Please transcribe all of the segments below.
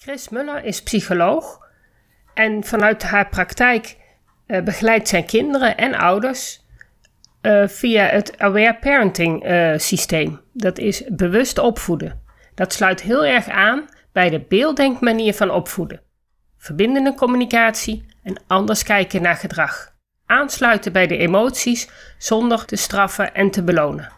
Chris Muller is psycholoog en vanuit haar praktijk uh, begeleidt zijn kinderen en ouders uh, via het Aware Parenting uh, systeem. Dat is bewust opvoeden. Dat sluit heel erg aan bij de beelddenkmanier van opvoeden. Verbindende communicatie en anders kijken naar gedrag. Aansluiten bij de emoties zonder te straffen en te belonen.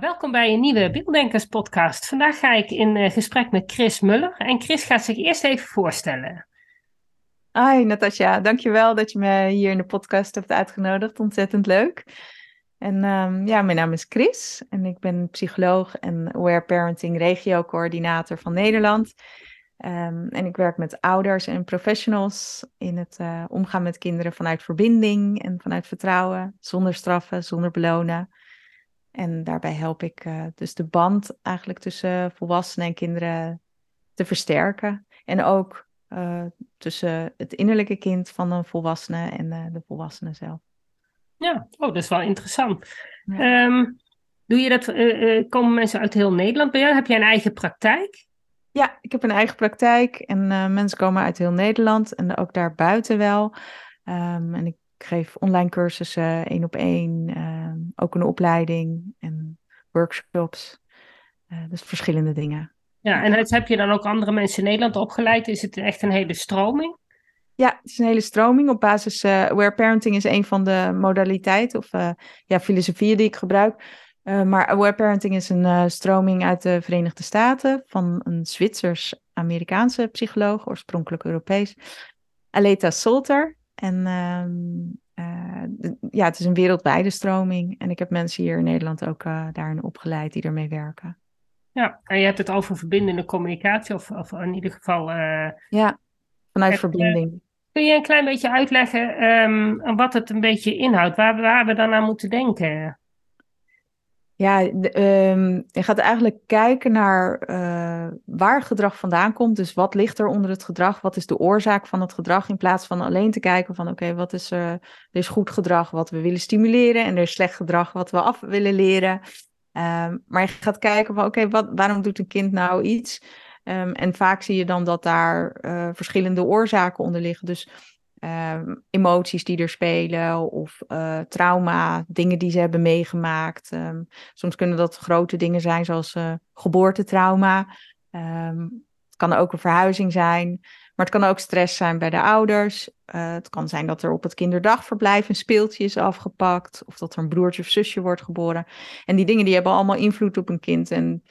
Welkom bij een nieuwe Beelddenkers podcast. Vandaag ga ik in uh, gesprek met Chris Muller. En Chris gaat zich eerst even voorstellen. Hi Natasja, dankjewel dat je me hier in de podcast hebt uitgenodigd. Ontzettend leuk. En um, ja, mijn naam is Chris en ik ben psycholoog en Aware Parenting regio-coördinator van Nederland. Um, en ik werk met ouders en professionals in het uh, omgaan met kinderen vanuit verbinding en vanuit vertrouwen, zonder straffen, zonder belonen. En daarbij help ik uh, dus de band eigenlijk tussen volwassenen en kinderen te versterken. En ook uh, tussen het innerlijke kind van een volwassene en uh, de volwassene zelf. Ja, oh, dat is wel interessant. Ja. Um, doe je dat, komen mensen uit heel Nederland bij jou? Heb jij een eigen praktijk? Ja, ik heb een eigen praktijk en mensen komen uit heel Nederland en ook daarbuiten wel. Um, en ik geef online cursussen, één op één, ook een opleiding en workshops. Uh, dus verschillende dingen. Ja, en het, heb je dan ook andere mensen in Nederland opgeleid? Is het echt een hele stroming? Ja, het is een hele stroming op basis. Uh, aware parenting is een van de modaliteiten of uh, ja, filosofieën die ik gebruik. Uh, maar aware parenting is een stroming uit de Verenigde Staten van een Zwitsers-Amerikaanse psycholoog, oorspronkelijk Europees, Aleta Solter. En ja, het is een wereldwijde stroming. En ik heb mensen hier in Nederland ook uh, daarin opgeleid die ermee werken. Ja, en je hebt het over verbindende communicatie, of, of in ieder geval. Uh, ja, vanuit verbinding. kun je een klein beetje uitleggen um, wat het een beetje inhoudt, waar, waar we dan aan moeten denken? Ja, um, je gaat eigenlijk kijken naar uh, waar gedrag vandaan komt. Dus wat ligt er onder het gedrag? Wat is de oorzaak van het gedrag? In plaats van alleen te kijken van oké, wat is er? Er is goed gedrag wat we willen stimuleren en er is slecht gedrag wat we af willen leren. Um, maar je gaat kijken van oké, okay, waarom doet een kind nou iets? Um, en vaak zie je dan dat daar uh, verschillende oorzaken onder liggen. Dus Um, emoties die er spelen of uh, trauma, dingen die ze hebben meegemaakt. Um, soms kunnen dat grote dingen zijn zoals uh, geboortetrauma. Um, het kan ook een verhuizing zijn, maar het kan ook stress zijn bij de ouders. Uh, het kan zijn dat er op het kinderdagverblijf een speeltje is afgepakt of dat er een broertje of zusje wordt geboren. En die dingen die hebben allemaal invloed op een kind en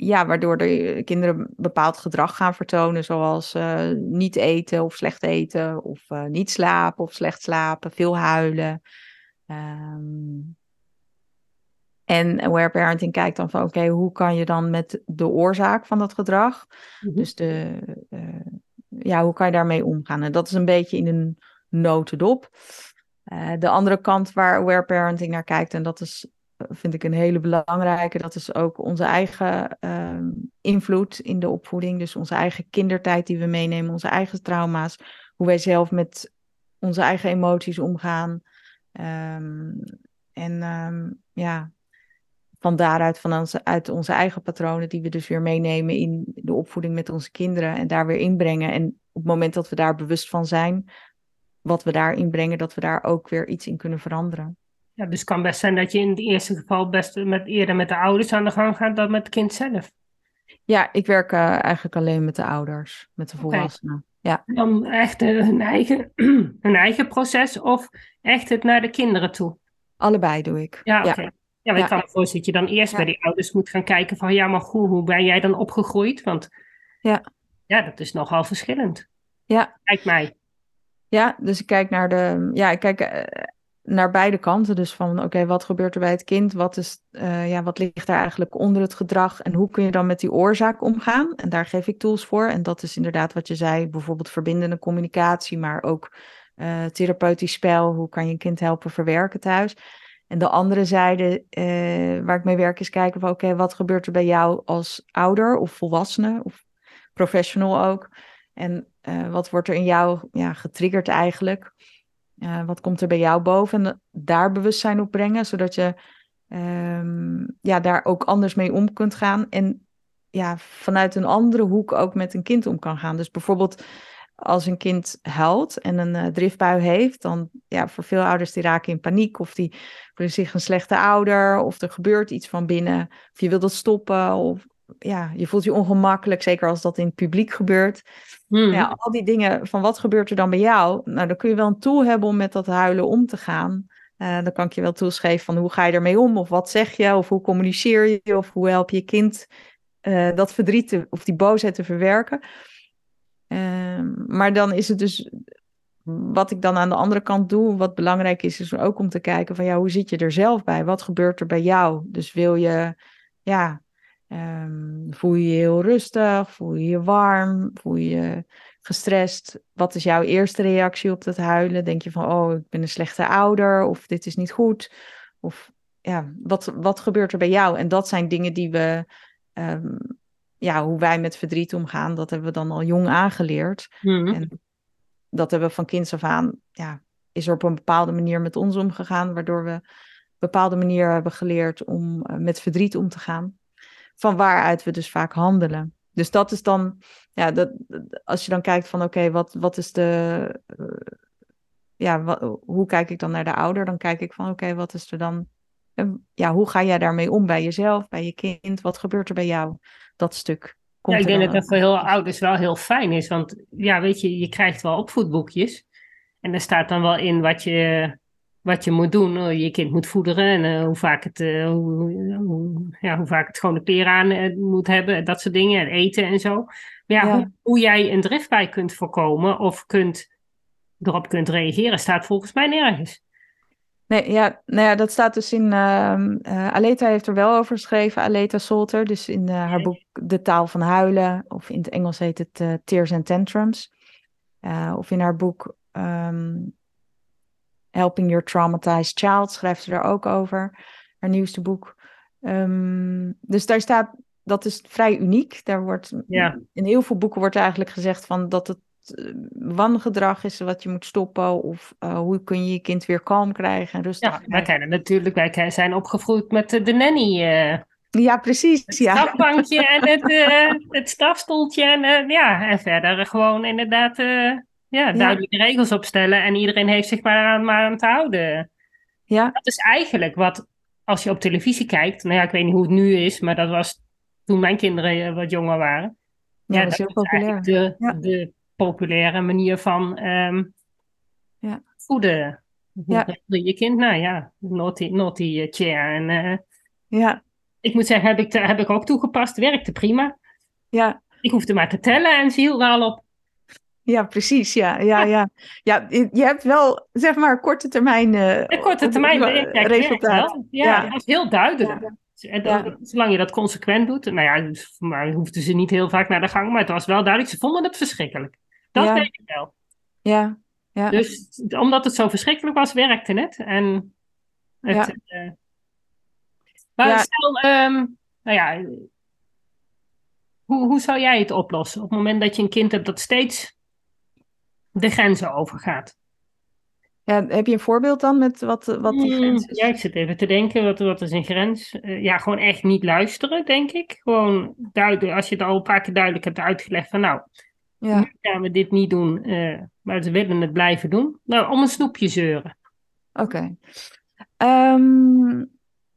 ja, waardoor de kinderen bepaald gedrag gaan vertonen, zoals uh, niet eten of slecht eten, of uh, niet slapen of slecht slapen, veel huilen. Um, en aware parenting kijkt dan van, oké, okay, hoe kan je dan met de oorzaak van dat gedrag, mm -hmm. dus de, uh, ja, hoe kan je daarmee omgaan? En dat is een beetje in een notendop. de andere kant waar aware parenting naar kijkt, en dat is vind ik een hele belangrijke. Dat is ook onze eigen uh, invloed in de opvoeding. Dus onze eigen kindertijd die we meenemen, onze eigen trauma's. Hoe wij zelf met onze eigen emoties omgaan. Um, en um, ja, van daaruit, van onze, uit onze eigen patronen, die we dus weer meenemen in de opvoeding met onze kinderen. En daar weer inbrengen. En op het moment dat we daar bewust van zijn, wat we daar inbrengen, dat we daar ook weer iets in kunnen veranderen. Ja, dus het kan best zijn dat je in het eerste geval best met, eerder met de ouders aan de gang gaat dan met het kind zelf. Ja, ik werk uh, eigenlijk alleen met de ouders, met de volwassenen. Okay. Ja. Dan echt uh, hun, eigen, hun eigen proces of echt het naar de kinderen toe? Allebei doe ik. Ja, oké. Okay. Ja. Ja, maar Ja. ik kan me voorstellen dat je dan eerst Ja. bij die ouders moet gaan kijken van ja, maar hoe, hoe ben jij dan opgegroeid? Want Ja. ja, dat is nogal verschillend. Ja. Lijkt mij. Ja, dus ik kijk naar de, ja, ik kijk eh, naar beide kanten. Dus van, oké, wat gebeurt er bij het kind? Wat is, eh, ja, wat ligt daar eigenlijk onder het gedrag? En hoe kun je dan met die oorzaak omgaan? En daar geef ik tools voor. En dat is inderdaad wat je zei, bijvoorbeeld verbindende communicatie, maar ook eh, therapeutisch spel. Hoe kan je een kind helpen verwerken thuis? En de andere zijde eh, waar ik mee werk is kijken van, oké, wat gebeurt er bij jou als ouder of volwassene of professional ook? En wat wordt er in jou ja, getriggerd eigenlijk? Eh, wat komt er bij jou boven? En daar bewustzijn op brengen, zodat je ehm, ja, daar ook anders mee om kunt gaan. En ja, vanuit een andere hoek ook met een kind om kan gaan. Dus bijvoorbeeld als een kind huilt en een eh, driftbui heeft, dan ja, voor veel ouders die raken in paniek of die voelen zich een slechte ouder of er gebeurt iets van binnen of je wilt dat stoppen of ja, je voelt je ongemakkelijk, zeker als dat in het publiek gebeurt. Hmm. Ja, al die dingen van wat gebeurt er dan bij jou? Nou, dan kun je wel een tool hebben om met dat huilen om te gaan. Eh, dan kan ik je wel tools geven van hoe ga je ermee om? Of wat zeg je? Of hoe communiceer je? Of hoe help je je kind eh, dat verdriet te- of die boosheid te verwerken? Ehm, maar dan is het dus wat ik dan aan de andere kant doe, wat belangrijk is, is ook om te kijken van ja, hoe zit je er zelf bij? Wat gebeurt er bij jou? Dus wil je, ja, ehm, voel je je heel rustig? Voel je je warm? Voel je je gestrest? Wat is jouw eerste reactie op dat huilen? Denk je van, oh, ik ben een slechte ouder of dit is niet goed? Of ja, wat, wat gebeurt er bij jou? En dat zijn dingen die we, ehm, ja, hoe wij met verdriet omgaan, dat hebben we dan al jong aangeleerd. Hmm. En dat hebben we van kinds af aan, ja, is er op een bepaalde manier met ons omgegaan, waardoor we een bepaalde manier hebben geleerd om eh, met verdriet om te gaan. Van waaruit we dus vaak handelen. Dus dat is dan, ja, dat, als je dan kijkt van oké, wat, wat is de, eh, ja, wa- hoe kijk ik dan naar de ouder? Dan kijk ik van oké, wat is er dan, eh, ja, hoe ga jij daarmee om bij jezelf, bij je kind? Wat gebeurt er bij jou? Dat stuk. Ja, komt ik er denk dat dat voor heel ouders wel heel fijn is. Want ja, weet je, je krijgt wel opvoedboekjes. En daar staat dan wel in wat je, wat je moet doen. Oh, Je kind moet voederen en eh, hoe, vaak het, eh, hoe, hoe- ja, hoe vaak het schone kleren aan eh, moet hebben. Dat soort dingen. En eten en zo. Maar ja, Ja. Hoe, hoe jij een driftbui kunt voorkomen of kunt, erop kunt reageren, staat volgens mij nergens. Nee, ja, nou ja, dat staat dus in. eh, Aleta heeft er wel over geschreven, Aleta Solter. Dus in eh, haar boek De taal van huilen, of in het Engels heet het eh, Tears and Tantrums. Eh, of in haar boek ehm, Helping Your Traumatized Child schrijft ze daar ook over. Haar nieuwste boek. Ehm, dus daar staat, dat is vrij uniek. Daar wordt, Ja. In heel veel boeken wordt eigenlijk gezegd van dat het eh, wangedrag is wat je moet stoppen. Of eh, hoe kun je je kind weer kalm krijgen en rustig Ja, wij kennen natuurlijk, wij zijn opgevoed met de, de nanny. eh, Ja, precies. Het Ja. strafbankje en het, het strafstoeltje. En, ja, en verder gewoon inderdaad ja, duidelijke regels opstellen. En iedereen heeft zich maar aan, maar aan te houden. Ja, Dat is eigenlijk wat, als je op televisie kijkt. Nou ja, ik weet niet hoe het nu is, maar dat was toen mijn kinderen eh, wat jonger waren. ja, dat is heel populair. de, Ja. de populaire manier van ehm, Ja. voeden. Hoe Ja. je kind? Nou ja, naughty, naughty eh, chair. En eh, Ja, ik moet zeggen, heb ik, te- heb ik ook toegepast. Werkte prima. ja, Ik hoefde maar te tellen en ze hield er al op. ja, precies. Ja, ja, ja. ja, je hebt wel, zeg maar, korte termijn eh, korte termijn eh, resultaat. wel. Ja, Ja. dat was heel duidelijk. En dan- Ja. Zolang je dat consequent doet. Nou ja, dus mij hoefden ze niet heel vaak naar de gang. Maar het was wel duidelijk. Ze vonden het verschrikkelijk. Dat weet ik wel. Ja, ja, Dus omdat het zo verschrikkelijk was, werkte het. En het, eh, maar stel, ehm, nou ja, hoe, hoe zou jij het oplossen op het moment dat je een kind hebt dat steeds de grenzen overgaat? ja. Heb je een voorbeeld dan met wat, wat die Hmm, grens is? Ja, ik zit even te denken, wat, wat is een grens? Eh, ja, gewoon echt niet luisteren, denk ik. Gewoon duidelijk, als je het al een paar keer duidelijk hebt uitgelegd van nou, Ja, nu gaan we dit niet doen, eh, maar ze willen het blijven doen. Nou, om een snoepje zeuren. oké. Ehm,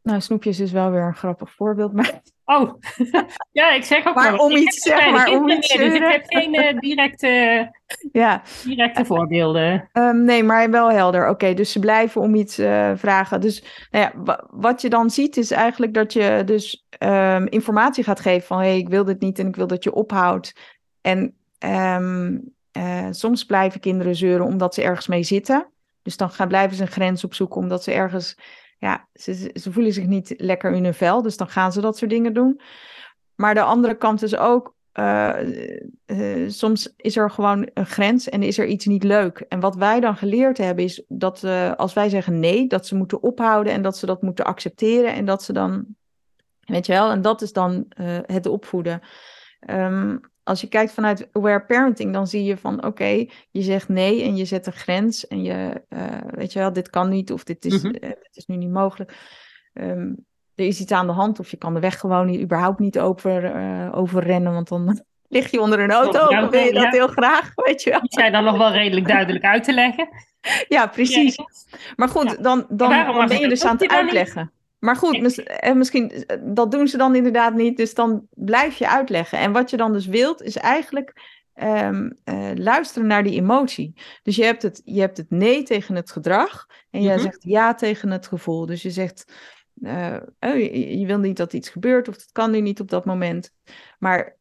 nou, snoepjes is wel weer een grappig voorbeeld, maar Oh, ja, ik zeg ook maar om iets, zeg maar, om iets dus ik heb geen uh, directe, ja. directe voorbeelden. Um, nee, maar wel helder. Oké, dus ze blijven om iets uh, vragen. Dus nou ja, wat je dan ziet is eigenlijk dat je dus um, informatie gaat geven van... hé, hey, ik wil dit niet en ik wil dat je ophoudt. En um, uh, soms blijven kinderen zeuren omdat ze ergens mee zitten. Dus dan gaan, blijven ze een grens opzoeken omdat ze ergens ja, ze, ze voelen zich niet lekker in hun vel, dus dan gaan ze dat soort dingen doen. Maar de andere kant is ook, uh, uh, soms is er gewoon een grens en is er iets niet leuk. En wat wij dan geleerd hebben is dat uh, als wij zeggen nee, dat ze moeten ophouden en dat ze dat moeten accepteren en dat ze dan, weet je wel, en dat is dan het opvoeden. Um, als je kijkt vanuit aware parenting, dan zie je van oké, je zegt nee en je zet een grens en je, uh, weet je wel, dit kan niet of dit is, mm dit is nu niet mogelijk. Um, er is iets aan de hand of je kan de weg gewoon niet, überhaupt niet over, uh, overrennen, want dan lig je onder een auto dan wil je dat heel graag, weet je wel. Die zijn dan nog wel redelijk duidelijk uit te leggen. Ja, precies. Maar goed, dan, dan, dan ben je dus aan het uitleggen. Maar goed, en misschien, eh, dat doen ze dan inderdaad niet, dus dan blijf je uitleggen. En wat je dan dus wilt, is eigenlijk um, uh, luisteren naar die emotie. Dus je hebt het, je hebt het nee tegen het gedrag en jij mm zegt ja tegen het gevoel. Dus je zegt, uh, oh, je, je, wil niet dat iets gebeurt of dat kan nu niet op dat moment. Maar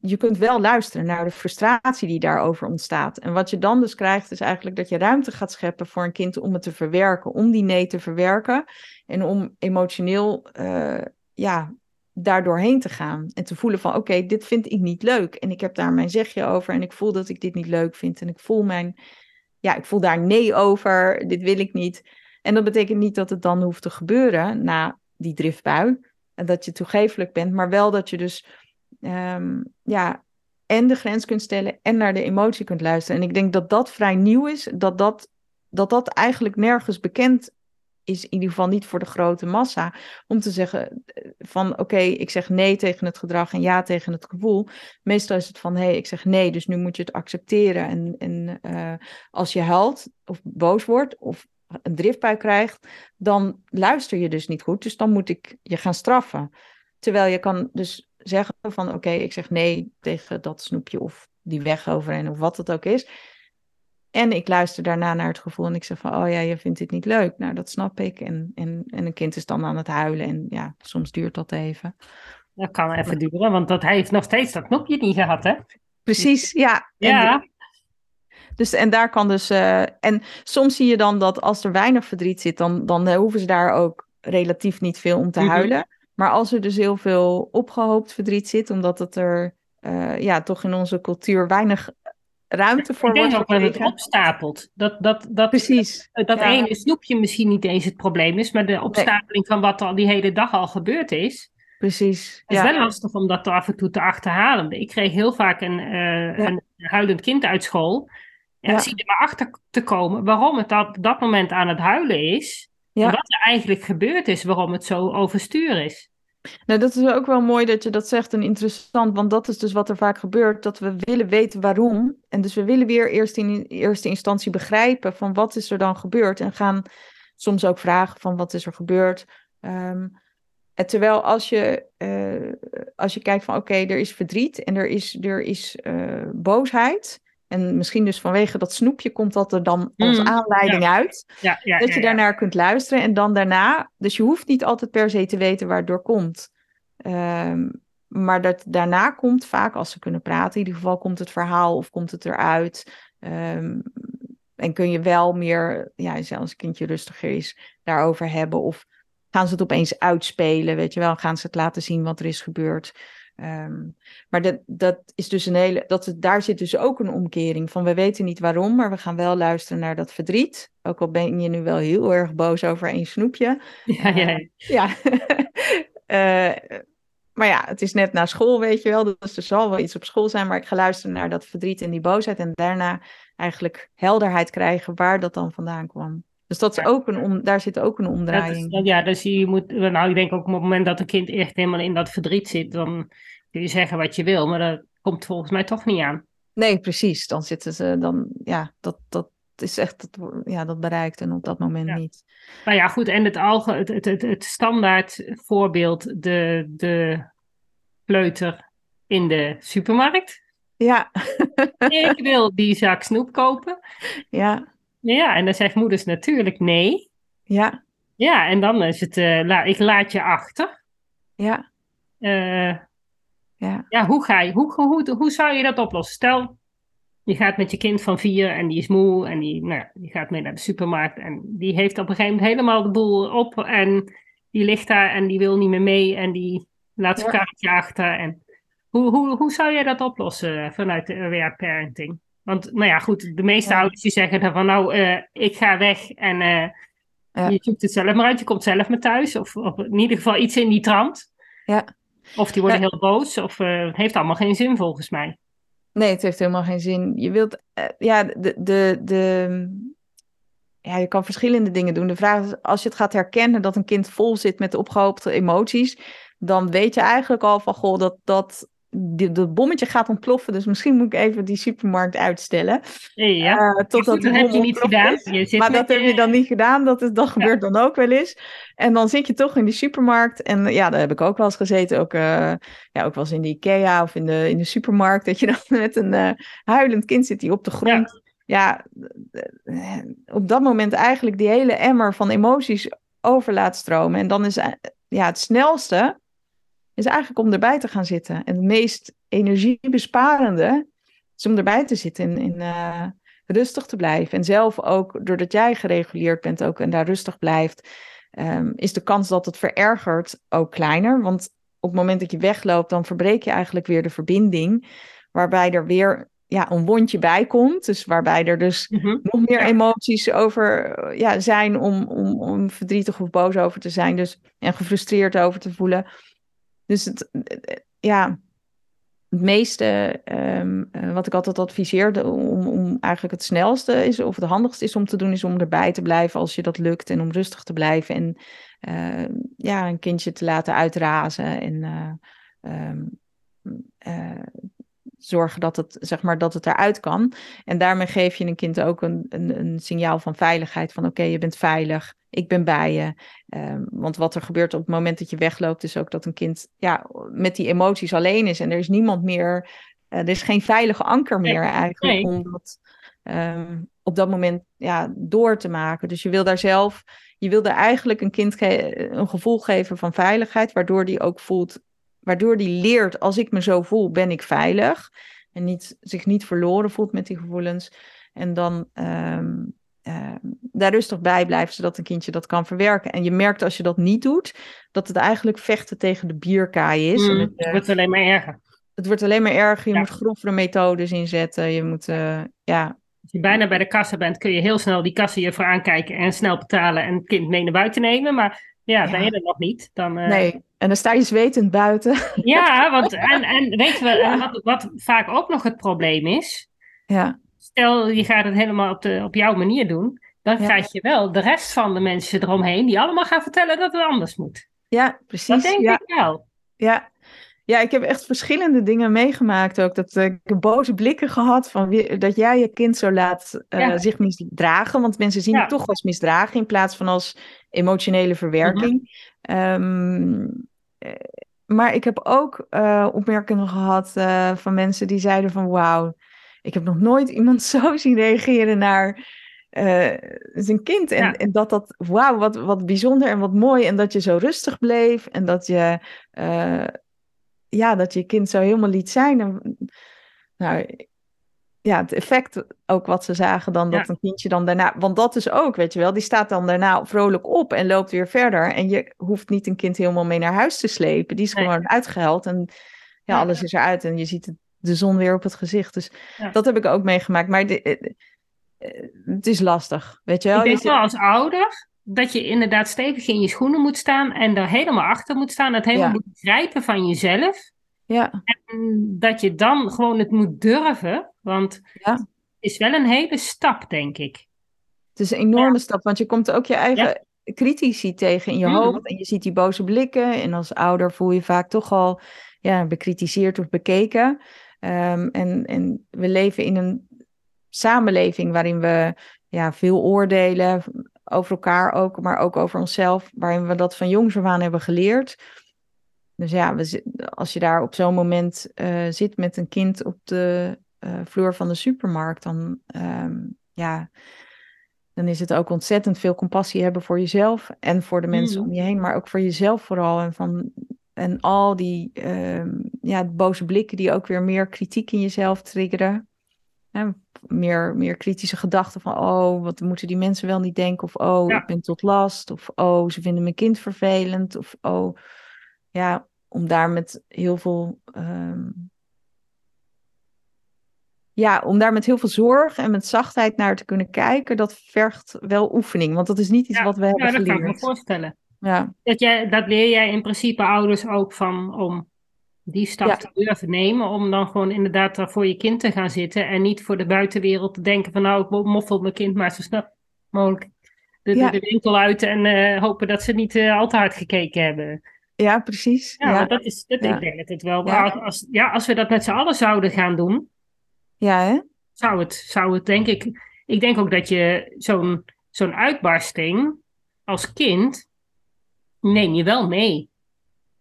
je kunt wel luisteren naar de frustratie die daarover ontstaat. En wat je dan dus krijgt, is eigenlijk dat je ruimte gaat scheppen voor een kind om het te verwerken, om die nee te verwerken en om emotioneel uh, ja, daar doorheen te gaan en te voelen van oké, dit vind ik niet leuk en ik heb daar mijn zegje over en ik voel dat ik dit niet leuk vind en ik voel mijn, ja, ik voel daar nee over, dit wil ik niet. En dat betekent niet dat het dan hoeft te gebeuren na die driftbui en dat je toegefelijk bent, maar wel dat je dus um, ja, en de grens kunt stellen en naar de emotie kunt luisteren. En ik denk dat dat vrij nieuw is, dat dat, dat, dat eigenlijk nergens bekend is, in ieder geval niet voor de grote massa, om te zeggen eh, van oké, ik zeg nee tegen het gedrag en ja tegen het gevoel. Meestal is het van hé, hey, ik zeg nee, dus nu moet je het accepteren. En, en uh, als je huilt of boos wordt of een driftbui krijgt, dan luister je dus niet goed. Dus dan moet ik je gaan straffen. Terwijl je kan dus zeggen van oké, ik zeg nee tegen dat snoepje of die weg overheen of wat het ook is. En ik luister daarna naar het gevoel en ik zeg van, oh ja, je vindt dit niet leuk. Nou, dat snap ik. En, en, en een kind is dan aan het huilen en ja, soms duurt dat even. Dat kan even duren, want dat, hij heeft nog steeds dat knopje niet gehad, hè? Precies, ja. Ja. En, dus, en daar kan dus, uh, en soms zie je dan dat als er weinig verdriet zit, dan, dan hoeven ze daar ook relatief niet veel om te mm -hmm. huilen. Maar als er dus heel veel opgehoopt verdriet zit, omdat het er uh, ja, toch in onze cultuur weinig ruimte voor wordt. Ik denk ook dat het opstapelt. Dat, dat, dat, Precies. Dat ja. ene snoepje misschien niet eens het probleem is, maar de opstapeling van wat al die hele dag al gebeurd is. Precies. Het is ja. wel lastig om dat er af en toe te achterhalen. Ik kreeg heel vaak een, uh, ja. een huilend kind uit school. En zie er maar achter te komen waarom het op dat moment aan het huilen is. En wat er eigenlijk gebeurd is, waarom het zo overstuur is. Nou, dat is ook wel mooi dat je dat zegt en interessant, want dat is dus wat er vaak gebeurt, dat we willen weten waarom. En dus we willen weer eerst in eerste instantie begrijpen van wat is er dan gebeurd en gaan soms ook vragen van wat is er gebeurd. Um, en terwijl als je, uh, als je kijkt van oké, er is verdriet en er is, er is uh, boosheid, en misschien dus vanwege dat snoepje komt dat er dan als mm, aanleiding ja. uit. Ja, ja, dat je daarnaar kunt luisteren. En dan daarna, dus je hoeft niet altijd per se te weten waar het door komt. Um, maar dat daarna komt vaak, als ze kunnen praten, in ieder geval komt het verhaal of komt het eruit. Um, en kun je wel meer, ja, als een kindje rustiger is, daarover hebben. Of gaan ze het opeens uitspelen, weet je wel. Gaan ze het laten zien wat er is gebeurd. Um, maar dat, dat is dus een hele. Dat, daar zit dus ook een omkering van. We weten niet waarom, maar we gaan wel luisteren naar dat verdriet. Ook al ben je nu wel heel erg boos over één snoepje. Ja, ja. Uh, ja. uh, maar ja, het is net na school, weet je wel. Dus er zal wel iets op school zijn. Maar ik ga luisteren naar dat verdriet en die boosheid. En daarna eigenlijk helderheid krijgen waar dat dan vandaan kwam. Dus dat is ook een om, daar zit ook een omdraaiing. Is, ja, dus je moet, nou, ik denk ook op het moment dat een kind echt helemaal in dat verdriet zit, dan kun je zeggen wat je wil, maar dat komt volgens mij toch niet aan. Nee, precies. Dan zitten ze, dan, ja, dat, dat, is echt, dat, ja, dat bereikt en op dat moment niet. Nou ja, goed. En het, alge, het, het, het, het standaard voorbeeld, de, de kleuter in de supermarkt. Ja. ik wil die zak snoep kopen. Ja. Ja, en dan zegt moeders natuurlijk nee. Ja. Ja, en dan is het, uh, la, ik laat je achter. Ja. Uh, ja. ja, hoe ga je, hoe, hoe, hoe zou je dat oplossen? Stel, je gaat met je kind van vier en die is moe en die, nou, die gaat mee naar de supermarkt en die heeft op een gegeven moment helemaal de boel op en die ligt daar en die wil niet meer mee en die laat zijn ja. kaartje achter. En hoe, hoe, hoe zou jij dat oplossen vanuit de aware parenting? Want, nou ja, goed, de meeste ja. ouders die zeggen dan van, nou, uh, ik ga weg en uh, ja. je zoekt het zelf maar uit, je komt zelf maar thuis. Of, of in ieder geval iets in die trant. Ja. Of die worden heel boos, of uh, het heeft allemaal geen zin volgens mij. Nee, het heeft helemaal geen zin. Je wilt, ja, de, de, de, ja, je kan verschillende dingen doen. De vraag is, als je het gaat herkennen dat een kind vol zit met opgehoopte emoties, dan weet je eigenlijk al van, goh, dat, dat dat bommetje gaat ontploffen. Dus misschien moet ik even die supermarkt uitstellen. Ja, uh, totdat dat heb je niet gedaan. Je maar dat heb je dan niet gedaan. Dat, is, dat ja. gebeurt dan ook wel eens. En dan zit je toch in die supermarkt. En ja, daar heb ik ook wel eens gezeten. Ook, uh, ja, ook wel eens in de Ikea of in de, in de supermarkt. Dat je dan met een uh, huilend kind zit die op de grond... Ja. ja, op dat moment eigenlijk die hele emmer van emoties over laat stromen. En dan is ja, het snelste is eigenlijk om erbij te gaan zitten. En het meest energiebesparende is om erbij te zitten en in, uh, rustig te blijven. En zelf ook, doordat jij gereguleerd bent ook en daar rustig blijft, um, is de kans dat het verergert ook kleiner. Want op het moment dat je wegloopt, dan verbreek je eigenlijk weer de verbinding, waarbij er weer ja, een wondje bij komt. Dus waarbij er dus mm -hmm. nog meer emoties over ja, zijn om, om, om verdrietig of boos over te zijn. Dus, en gefrustreerd over te voelen. Dus het, ja, het meeste um, uh, wat ik altijd adviseer om, om eigenlijk het snelste is of het handigste is om te doen, is om erbij te blijven als je dat lukt en om rustig te blijven en uh, ja, een kindje te laten uitrazen en um, zorgen dat het, zeg maar, dat het eruit kan. En daarmee geef je een kind ook een, een, een signaal van veiligheid. Van oké, je bent veilig, ik ben bij je. Um, want wat er gebeurt op het moment dat je wegloopt, is ook dat een kind ja, met die emoties alleen is. En er is niemand meer, uh, er is geen veilige anker meer nee, eigenlijk. Nee. Om dat um, op dat moment ja, door te maken. Dus je wil daar zelf, je wil daar eigenlijk een kind een gevoel geven van veiligheid, waardoor die ook voelt waardoor die leert, als ik me zo voel, ben ik veilig. En niet, zich niet verloren voelt met die gevoelens. En dan um, uh, daar rustig bij blijft, zodat een kindje dat kan verwerken. En je merkt als je dat niet doet, dat het eigenlijk vechten tegen de bierkaai is. Mm, het, uh, wordt alleen maar erger. Het wordt alleen maar erger. Je ja. moet grovere methodes inzetten. Je moet, uh, ja... Als je bijna bij de kassa bent, kun je heel snel die kassa je voor aankijken en snel betalen en het kind mee naar buiten nemen. Maar ja, ja. ben je er nog niet. Dan, uh... Nee, en dan sta je zwetend buiten. Ja, want en, en weet je wel, wat, wat vaak ook nog het probleem is. Ja. Stel, je gaat het helemaal op, de, op jouw manier doen. Dan ja. krijg je wel de rest van de mensen eromheen die allemaal gaan vertellen dat het anders moet. Ja, precies. Dat denk ja. ik wel. Ja. Ja, ik heb echt verschillende dingen meegemaakt ook. Dat ik heb boze blikken gehad van wie, dat jij je kind zo laat uh, ja. zich misdragen. Want mensen zien het toch als misdragen in plaats van als emotionele verwerking. Mm -hmm. um, maar ik heb ook opmerkingen gehad van mensen die zeiden van wauw, ik heb nog nooit iemand zo zien reageren naar uh, zijn kind. En, ja. en dat dat, wauw, wat, wat bijzonder en wat mooi. En dat je zo rustig bleef en dat je, ja, dat je kind zo helemaal liet zijn. En, nou, ja, het effect ook wat ze zagen dan dat ja. een kindje dan daarna... Want dat is ook, weet je wel, die staat dan daarna vrolijk op en loopt weer verder. En je hoeft niet een kind helemaal mee naar huis te slepen. Die is nee. gewoon uitgehuild en ja, alles is eruit en je ziet het, de zon weer op het gezicht. Dus ja. dat heb ik ook meegemaakt. Maar de, het is lastig, weet je wel. Ik denk wel als ouder dat je inderdaad stevig in je schoenen moet staan en er helemaal achter moet staan. Het helemaal moet grijpen van jezelf. Ja. En dat je dan gewoon het moet durven, want ja. het is wel een hele stap, denk ik. Het is een enorme ja. stap, want je komt ook je eigen ja. critici tegen in je mm. hoofd en je ziet die boze blikken. En als ouder voel je vaak toch al ja, bekritiseerd of bekeken. Um, en, en we leven in een samenleving waarin we ja, veel oordelen over elkaar ook, maar ook over onszelf, waarin we dat van jongs af aan hebben geleerd. Dus ja, we, als je daar op zo'n moment uh, zit met een kind op de uh, vloer van de supermarkt, dan, um, ja, dan is het ook ontzettend veel compassie hebben voor jezelf en voor de mensen mm. om je heen, maar ook voor jezelf vooral. En, van, en al die um, ja, boze blikken die ook weer meer kritiek in jezelf triggeren. Hè, meer, meer kritische gedachten van, oh, wat moeten die mensen wel niet denken? Of, oh, ik ben tot last. Of, oh, ze vinden mijn kind vervelend. Of, oh, ja, om daar met heel veel um, ja, om daar met heel veel zorg en met zachtheid naar te kunnen kijken, dat vergt wel oefening. Want dat is niet iets wat we hebben geleerd. Ja, dat kan ik me voorstellen. Ja. Dat, jij, dat leer jij in principe ouders ook van om die stap te durven nemen. Om dan gewoon inderdaad voor je kind te gaan zitten. En niet voor de buitenwereld te denken van nou, ik moffel mijn kind maar zo snel mogelijk de, de, winkel uit. En uh, hopen dat ze niet uh, al te hard gekeken hebben. Ja, precies. Ja, dat is, dat, ik denk dat het wel... Als, ja, als we dat met z'n allen zouden gaan doen ja, hè? Zou het, zou het denk ik. Ik denk ook dat je zo'n zo'n uitbarsting als kind neem je wel mee.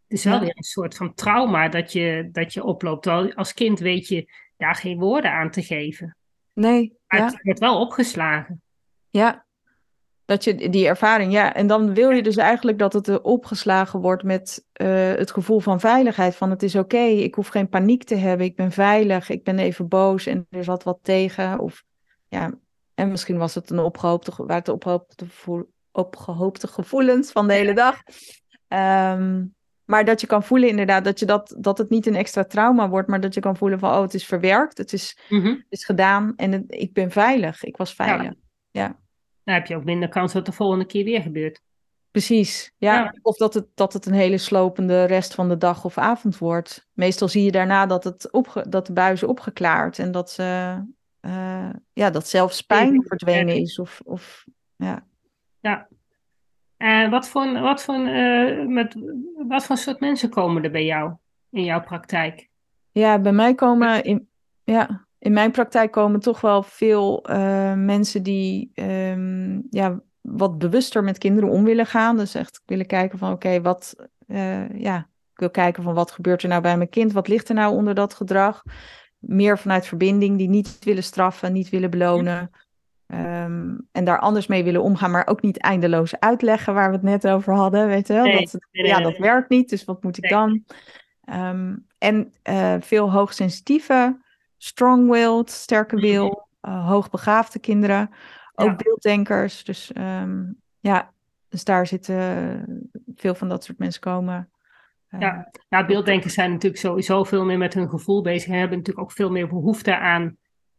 Het is wel weer een soort van trauma dat je, dat je oploopt. Als kind weet je daar geen woorden aan te geven. Nee. Maar het wordt wel opgeslagen. Ja, dat je die ervaring, ja. En dan wil je dus eigenlijk dat het opgeslagen wordt met uh, het gevoel van veiligheid. Van het is oké, ik hoef geen paniek te hebben, ik ben veilig, ik ben even boos en er zat wat tegen. Of ja, en misschien was het een opgehoopte, waar het opgehoopte, opgehoopte gevoelens van de hele dag. Um, maar dat je kan voelen inderdaad dat, je dat, dat het niet een extra trauma wordt, maar dat je kan voelen van, oh, het is verwerkt, het is, mm -hmm. het is gedaan en ik ben veilig, ik was veilig. ja. ja. Dan heb je ook minder kans dat het de volgende keer weer gebeurt. Precies, ja. Of dat het, dat het een hele slopende rest van de dag of avond wordt. Meestal zie je daarna dat, het opge dat de buizen opgeklaard en dat, ze, uh, ja, dat zelfs pijn verdwenen is. Of, of, ja. Ja. En wat voor, wat, voor, uh, met, wat voor soort mensen komen er bij jou in jouw praktijk? Ja, bij mij komen in, ja, in mijn praktijk komen toch wel veel uh, mensen die um, ja, wat bewuster met kinderen om willen gaan. Dus echt willen kijken van oké, wat uh, ja, ik wil kijken van wat gebeurt er nou bij mijn kind? Wat ligt er nou onder dat gedrag? Meer vanuit verbinding, die niet willen straffen, niet willen belonen. Um, en daar anders mee willen omgaan, maar ook niet eindeloos uitleggen waar we het net over hadden. Weet je wel? Nee, dat, nee, ja, dat werkt niet, dus wat moet ik dan? Um, en uh, veel hoogsensitieve strong-willed, sterke mhm. wil, uh, hoogbegaafde kinderen, ook beelddenkers. Dus um, ja, dus daar zitten veel van dat soort mensen komen. Ja, nou, beelddenkers zijn natuurlijk sowieso veel meer met hun gevoel bezig en hebben natuurlijk ook veel meer behoefte aan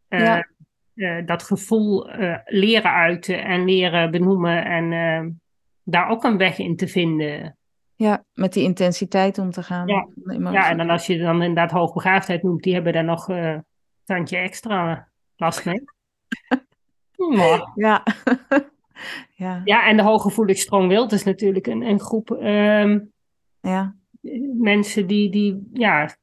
uh, ja. Dat gevoel leren uiten en leren benoemen en ehm, daar ook een weg in te vinden. Ja, met die intensiteit om te gaan. Ja, ja en dan als je dan inderdaad hoogbegaafdheid noemt, die hebben daar nog tandje extra last mee. Ja. ja. ja, en de hooggevoelig strong wild is natuurlijk een, een groep um, ja. mensen die, die, ja,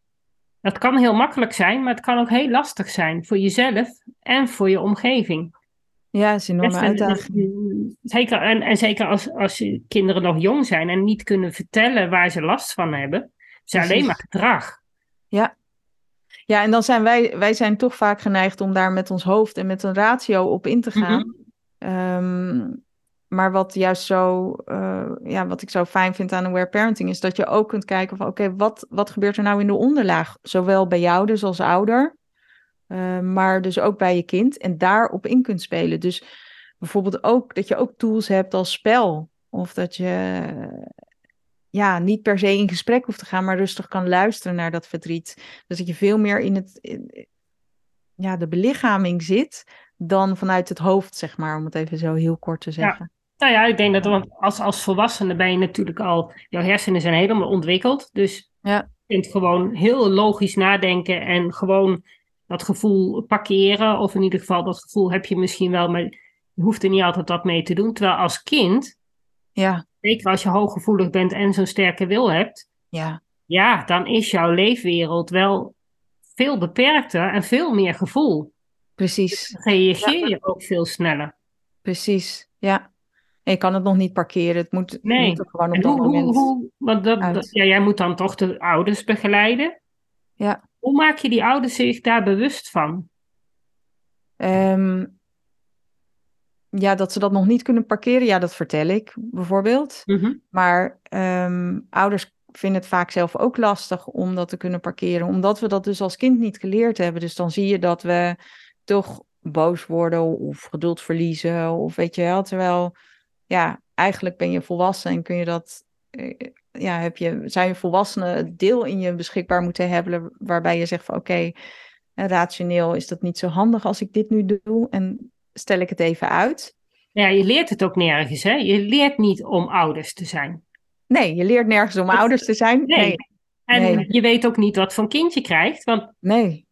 dat kan heel makkelijk zijn, maar het kan ook heel lastig zijn voor jezelf en voor je omgeving. Ja, dat is een enorme uitdaging. Zeker, en, en zeker als, als je kinderen nog jong zijn en niet kunnen vertellen waar ze last van hebben, is alleen maar gedrag. Ja, ja, en dan zijn wij, wij zijn toch vaak geneigd om daar met ons hoofd en met een ratio op in te gaan. Mm maar wat juist zo, uh, ja, wat ik zo fijn vind aan aware parenting, is dat je ook kunt kijken van oké, wat, wat gebeurt er nou in de onderlaag? Zowel bij jou dus als ouder, uh, maar dus ook bij je kind. En daarop in kunt spelen. Dus bijvoorbeeld ook dat je ook tools hebt als spel. Of dat je ja, niet per se in gesprek hoeft te gaan, maar rustig kan luisteren naar dat verdriet. Dus dat je veel meer in, het, ja, de belichaming zit dan vanuit het hoofd, zeg maar, om het even zo heel kort te zeggen. Ja. Nou ja, ik denk dat want als, als volwassene ben je natuurlijk al, jouw hersenen zijn helemaal ontwikkeld. Dus ja. je kunt gewoon heel logisch nadenken en gewoon dat gevoel parkeren. Of in ieder geval, dat gevoel heb je misschien wel, maar je hoeft er niet altijd dat mee te doen. Terwijl als kind ja. Zeker als je hooggevoelig bent en zo'n sterke wil hebt. Ja. Ja, dan is jouw leefwereld wel veel beperkter en veel meer gevoel. Precies. Dus reageer je ook veel sneller. Precies, ja. Je kan het nog niet parkeren. Het moet, Nee. moet er gewoon op En dat hoe, moment. hoe, hoe, want dat- ja, jij moet dan toch de ouders begeleiden. Ja. Hoe maak je die ouders zich daar bewust van? Ehm, ja, dat ze dat nog niet kunnen parkeren, ja, dat vertel ik bijvoorbeeld. Mhm. Maar ehm, ouders vinden het vaak zelf ook lastig om dat te kunnen parkeren, omdat we dat dus als kind niet geleerd hebben. Dus dan zie je dat we toch boos worden of geduld verliezen, of weet je wel. Terwijl, ja, eigenlijk ben je volwassen en kun je dat, eh, ja, heb je, zou je volwassenen het deel in je beschikbaar moeten hebben, waarbij je zegt van oké, eh, rationeel is dat niet zo handig als ik dit nu doe en stel ik het even uit. Ja, je leert het ook nergens, hè? Je leert niet om ouders te zijn. Nee, je leert nergens om Dat- ouders te zijn. Nee. Nee, En Nee. je weet ook niet wat voor kind je krijgt, want nee.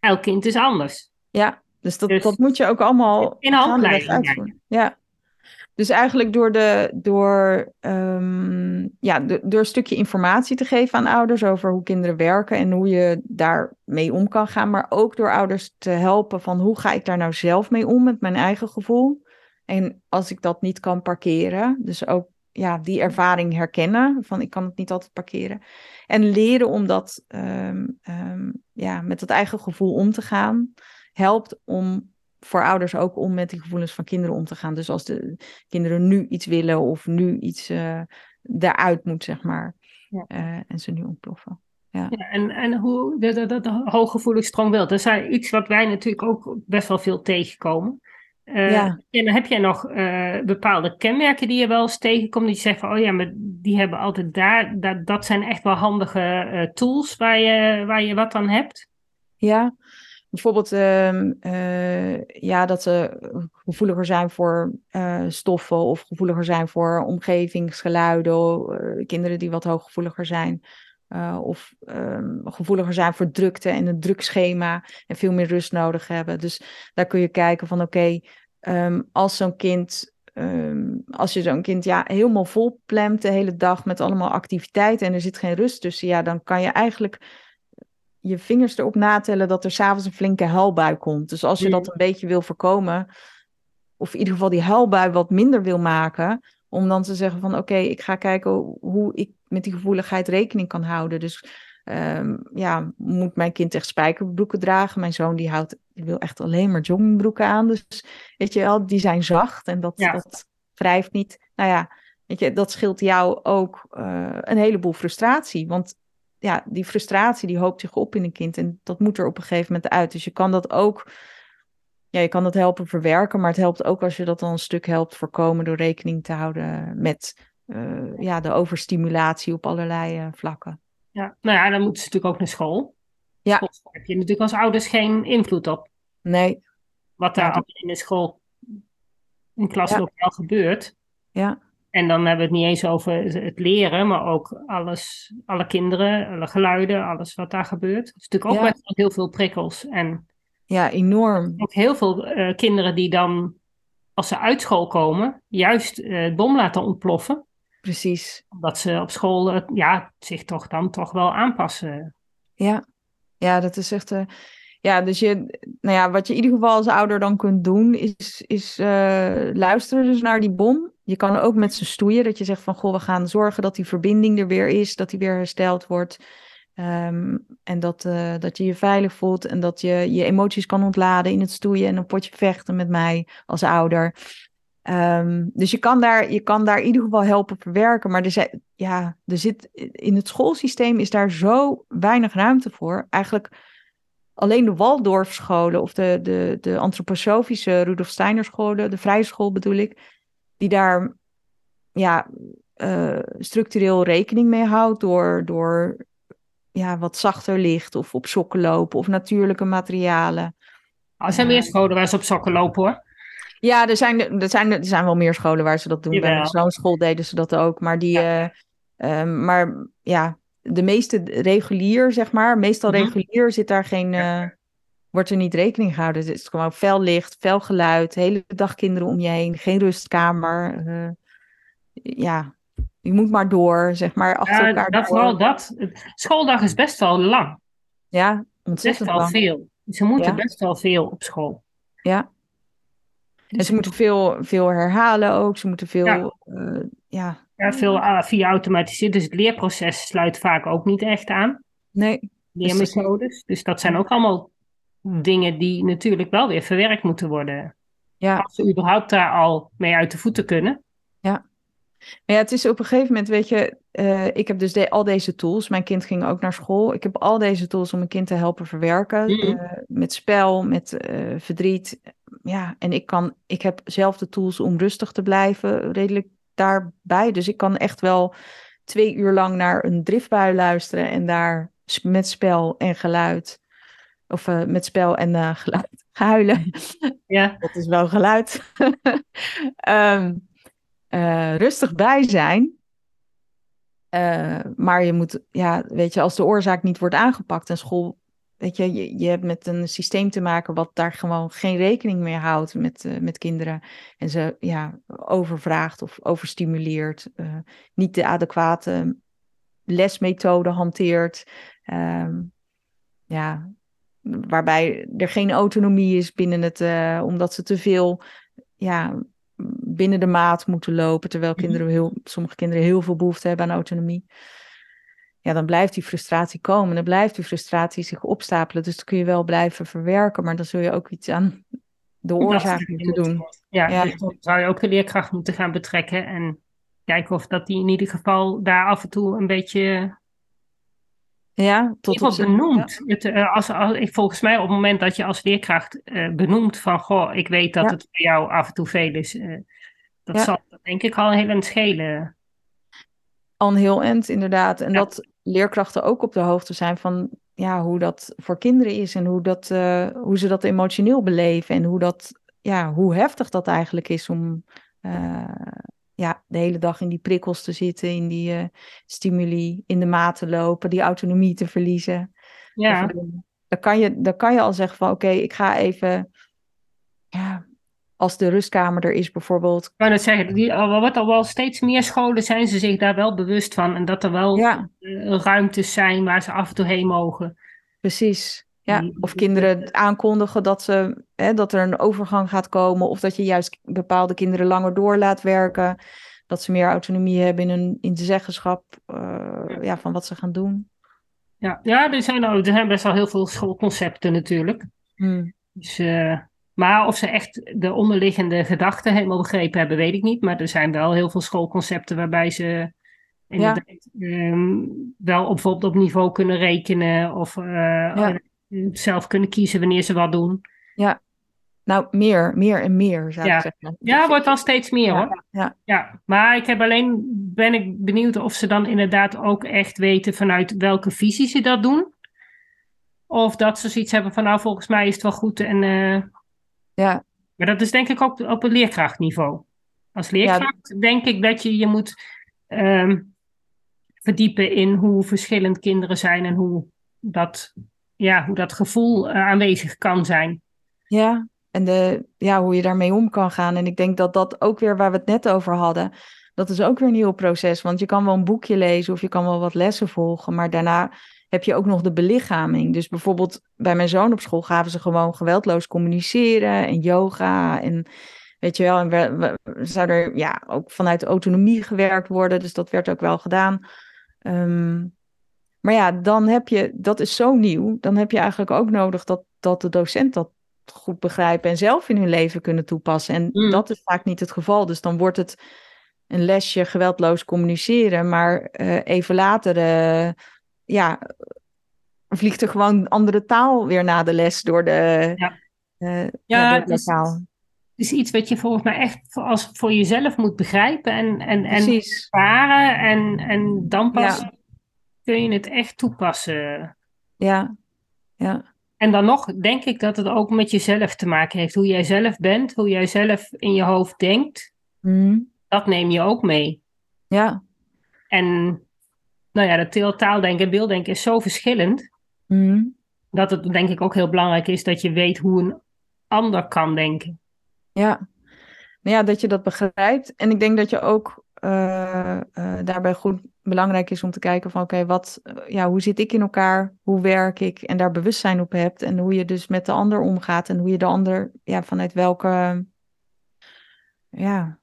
elk kind is anders. Ja, dus dat, Dus- dat moet je ook allemaal In de handleiding, uitvoeren. Ja. Dus eigenlijk door, de, door, ehm, ja, door een stukje informatie te geven aan ouders over hoe kinderen werken en hoe je daarmee om kan gaan, maar ook door ouders te helpen van hoe ga ik daar nou zelf mee om met mijn eigen gevoel. En als ik dat niet kan parkeren, dus ook ja, die ervaring herkennen van ik kan het niet altijd parkeren. En leren om dat ehm, ehm, ja, met dat eigen gevoel om te gaan, helpt om voor ouders ook om met die gevoelens van kinderen om te gaan. Dus als de kinderen nu iets willen of nu iets eh daaruit moet, zeg maar. Ja. eh, en ze nu ontploffen. Ja, en, en hoe, dat, dat, dat hooggevoelig strongwild, dat is iets wat wij natuurlijk ook best wel veel tegenkomen. Eh, Ja. En heb jij nog bepaalde kenmerken die je wel eens tegenkomt, dat je zegt van, oh ja, maar die hebben altijd daar, dat, dat zijn echt wel handige tools waar je, waar je wat aan hebt? Ja, bijvoorbeeld ehm, eh, ja, dat ze gevoeliger zijn voor eh, stoffen of gevoeliger zijn voor omgevingsgeluiden. eh, kinderen die wat hooggevoeliger zijn. of ehm, gevoeliger zijn voor drukte en een druk schema en veel meer rust nodig hebben. Dus daar kun je kijken van oké, ehm, als zo'n kind, als je zo'n kind ja, helemaal vol plemt de hele dag met allemaal activiteiten en er zit geen rust tussen, ja, dan kan je eigenlijk je vingers erop natellen dat er s'avonds een flinke huilbui komt. Dus als je dat een beetje wil voorkomen, of in ieder geval die huilbui wat minder wil maken, om dan te zeggen van oké, ik ga kijken hoe ik met die gevoeligheid rekening kan houden. Dus ehm, ja, moet mijn kind echt spijkerbroeken dragen? Mijn zoon die houdt, die wil echt alleen maar joggingbroeken aan. Dus weet je wel, die zijn zacht en dat, Ja. dat wrijft niet. Nou ja, weet je, dat scheelt jou ook eh, een heleboel frustratie. Want ja, die frustratie die hoopt zich op in een kind en dat moet er op een gegeven moment uit. Dus je kan dat ook, ja, je kan dat helpen verwerken, maar het helpt ook als je dat dan een stuk helpt voorkomen door rekening te houden met eh, ja, de overstimulatie op allerlei eh, vlakken. Ja, nou ja, dan moeten ze natuurlijk ook naar school. Ja. School heb je natuurlijk als ouders geen invloed op. Nee, Wat daar Ja, dat- allemaal in de school, in klas Ja. ook wel gebeurt. ja, En dan hebben we het niet eens over het leren, maar ook alles, alle kinderen, alle geluiden, alles wat daar gebeurt. Het is natuurlijk ook Ja. wel heel veel prikkels. En ja, enorm. ook heel veel eh, kinderen die dan, als ze uit school komen, juist eh, het bom laten ontploffen. Precies. Omdat ze op school eh, ja, zich toch dan toch wel aanpassen. Ja, ja, dat is echt. ja, dus je, nou ja, wat je in ieder geval als ouder dan kunt doen, is, is luisteren dus naar die bom. Je kan ook met ze stoeien, dat je zegt van, goh, we gaan zorgen dat die verbinding er weer is, dat die weer hersteld wordt. Ehm, en dat, eh, dat je je veilig voelt en dat je je emoties kan ontladen in het stoeien en een potje vechten met mij als ouder. Ehm, dus je kan, daar, je kan daar in ieder geval helpen verwerken. Maar er, zijn, ja, er zit, in het schoolsysteem is daar zo weinig ruimte voor. Eigenlijk alleen de Waldorfscholen of de, de, de antroposofische Rudolf Steiner scholen, de vrije school bedoel ik, die daar ja, eh, structureel rekening mee houdt door, door ja, wat zachter licht of op sokken lopen of natuurlijke materialen. Er zijn meer scholen waar ze op sokken lopen hoor. Ja, er zijn, er, zijn, er zijn wel meer scholen waar ze dat doen. Bij Jawel. zo'n school deden ze dat ook. Maar, die, eh, ehm, maar ja, de meeste regulier, zeg maar, meestal Mhm. regulier zit daar geen, eh, wordt er niet rekening gehouden. Het is gewoon fel licht, fel geluid, de hele dag kinderen om je heen, geen rustkamer. eh, ja, je moet maar door, zeg maar, achter Ja, elkaar dat, door. vooral dat. Schooldag is best wel lang. Ja, Best ontzettend wel lang. veel. Ze moeten Ja. best wel veel op school. Ja. En ze moeten veel, veel herhalen ook. Ze moeten veel, ja, uh, ja. ja veel uh, via automatiseren. Dus het leerproces sluit vaak ook niet echt aan. Nee. Leermethodes. Dus dat zijn ook allemaal dingen die natuurlijk wel weer verwerkt moeten worden. Ja. Als ze überhaupt daar al mee uit de voeten kunnen. Ja. Maar ja, het is op een gegeven moment, weet je, uh, ik heb dus de, al deze tools. Mijn kind ging ook naar school. Ik heb al deze tools om mijn kind te helpen verwerken. Mm. Uh, met spel, met uh, verdriet. Ja, en ik, kan, ik heb zelf de tools om rustig te blijven, redelijk daarbij. Dus ik kan echt wel twee uur lang naar een driftbui luisteren en daar met spel en geluid, of met spel en geluid, huilen. Ja. Dat is wel geluid. um, uh, rustig bij zijn. Uh, maar je moet, ja, weet je, als de oorzaak niet wordt aangepakt en school, weet je, je, je hebt met een systeem te maken wat daar gewoon geen rekening mee houdt met, uh, met kinderen. En ze, ja, overvraagt of overstimuleert, niet de adequate lesmethode hanteert. Um, ja, waarbij er geen autonomie is binnen het, omdat ze te veel ja, binnen de maat moeten lopen, terwijl mhm. kinderen heel, sommige kinderen heel veel behoefte hebben aan autonomie. Ja, dan blijft die frustratie komen. Dan blijft die frustratie zich opstapelen. Dus dan kun je wel blijven verwerken, maar dan zul je ook iets aan de oorzaak moeten doen. Ja, ja. Dus dan zou je ook de leerkracht moeten gaan betrekken en kijken of dat die in ieder geval daar af en toe een beetje ja, tot op benoemd. Het, uh, als, als, volgens mij op het moment dat je als leerkracht uh, benoemt van, goh, ik weet dat het voor jou af en toe veel is, uh, dat ja. zal denk ik al heel eind schelen. Al een heel eind, inderdaad. En dat leerkrachten ook op de hoogte zijn van ja, hoe dat voor kinderen is en hoe, dat, hoe ze dat emotioneel beleven en hoe, dat, ja, hoe heftig dat eigenlijk is om ja, de hele dag in die prikkels te zitten, in die uh, stimuli, in de maat te lopen, die autonomie te verliezen. Ja. dan, kan je, dan kan je al zeggen van oké, ik ga even, ja, als de rustkamer er is bijvoorbeeld. Ik kan het zeggen, die, wat al wel steeds meer scholen zijn ze zich daar wel bewust van. En dat er wel ja. Eh, ruimtes zijn waar ze af en toe heen mogen. Precies. Ja, of kinderen aankondigen dat, ze, hè, dat er een overgang gaat komen. Of dat je juist bepaalde kinderen langer door laat werken. Dat ze meer autonomie hebben in, hun, in de zeggenschap uh, ja, van wat ze gaan doen. Ja, ja er, zijn, er zijn best wel heel veel schoolconcepten natuurlijk. Hmm. Dus, uh, maar of ze echt de onderliggende gedachten helemaal begrepen hebben, weet ik niet. Maar er zijn wel heel veel schoolconcepten waarbij ze inderdaad ja. um, wel op, bijvoorbeeld op niveau kunnen rekenen. Of uh, ja zelf kunnen kiezen wanneer ze wat doen. Ja, nou meer, meer en meer zou ja. ik zeggen. Ja, wordt wel steeds meer hoor. Ja. ja, maar ik heb alleen, ben ik benieuwd of ze dan inderdaad ook echt weten vanuit welke visie ze dat doen. Of dat ze zoiets hebben van nou volgens mij is het wel goed en... Uh... ja. Maar dat is denk ik ook op het leerkrachtniveau. Als leerkracht denk ik dat je je moet um, verdiepen in hoe verschillend kinderen zijn en hoe dat ja, hoe dat gevoel uh, aanwezig kan zijn. Ja, en de, ja, hoe je daarmee om kan gaan. En ik denk dat dat ook weer waar we het net over hadden, dat is ook weer een nieuw proces. Want je kan wel een boekje lezen of je kan wel wat lessen volgen, maar daarna heb je ook nog de belichaming. Dus bijvoorbeeld bij mijn zoon op school gaven ze gewoon geweldloos communiceren en yoga en weet je wel, en we, we, er ja, ook vanuit autonomie gewerkt worden, dus dat werd ook wel gedaan. Um, maar ja, dan heb je, dat is zo nieuw, dan heb je eigenlijk ook nodig dat, dat de docent dat goed begrijpen en zelf in hun leven kunnen toepassen. En mm. dat is vaak niet het geval. Dus dan wordt het een lesje geweldloos communiceren, maar uh, even later, uh, ja, vliegt er gewoon andere taal weer na de les door de, ja. Uh, ja, door taal. Het is iets wat je volgens mij echt voor, als, voor jezelf moet begrijpen en, en, en ervaren en, en dan pas ja kun je het echt toepassen. Ja, ja. En dan nog denk ik dat het ook met jezelf te maken heeft. Hoe jij zelf bent, hoe jij zelf in je hoofd denkt. Mm. Dat neem je ook mee. Ja. En nou ja, dat taaldenken en beelddenken is zo verschillend. Mm. Dat het denk ik ook heel belangrijk is dat je weet hoe een ander kan denken. Ja. Nou ja, dat je dat begrijpt. En ik denk dat je ook uh, uh, daarbij goed belangrijk is om te kijken van oké, wat, eh, ja, hoe zit ik in elkaar? Hoe werk ik? En daar bewustzijn op hebt. En hoe je dus met de ander omgaat. En hoe je de ander, ja, vanuit welke ja,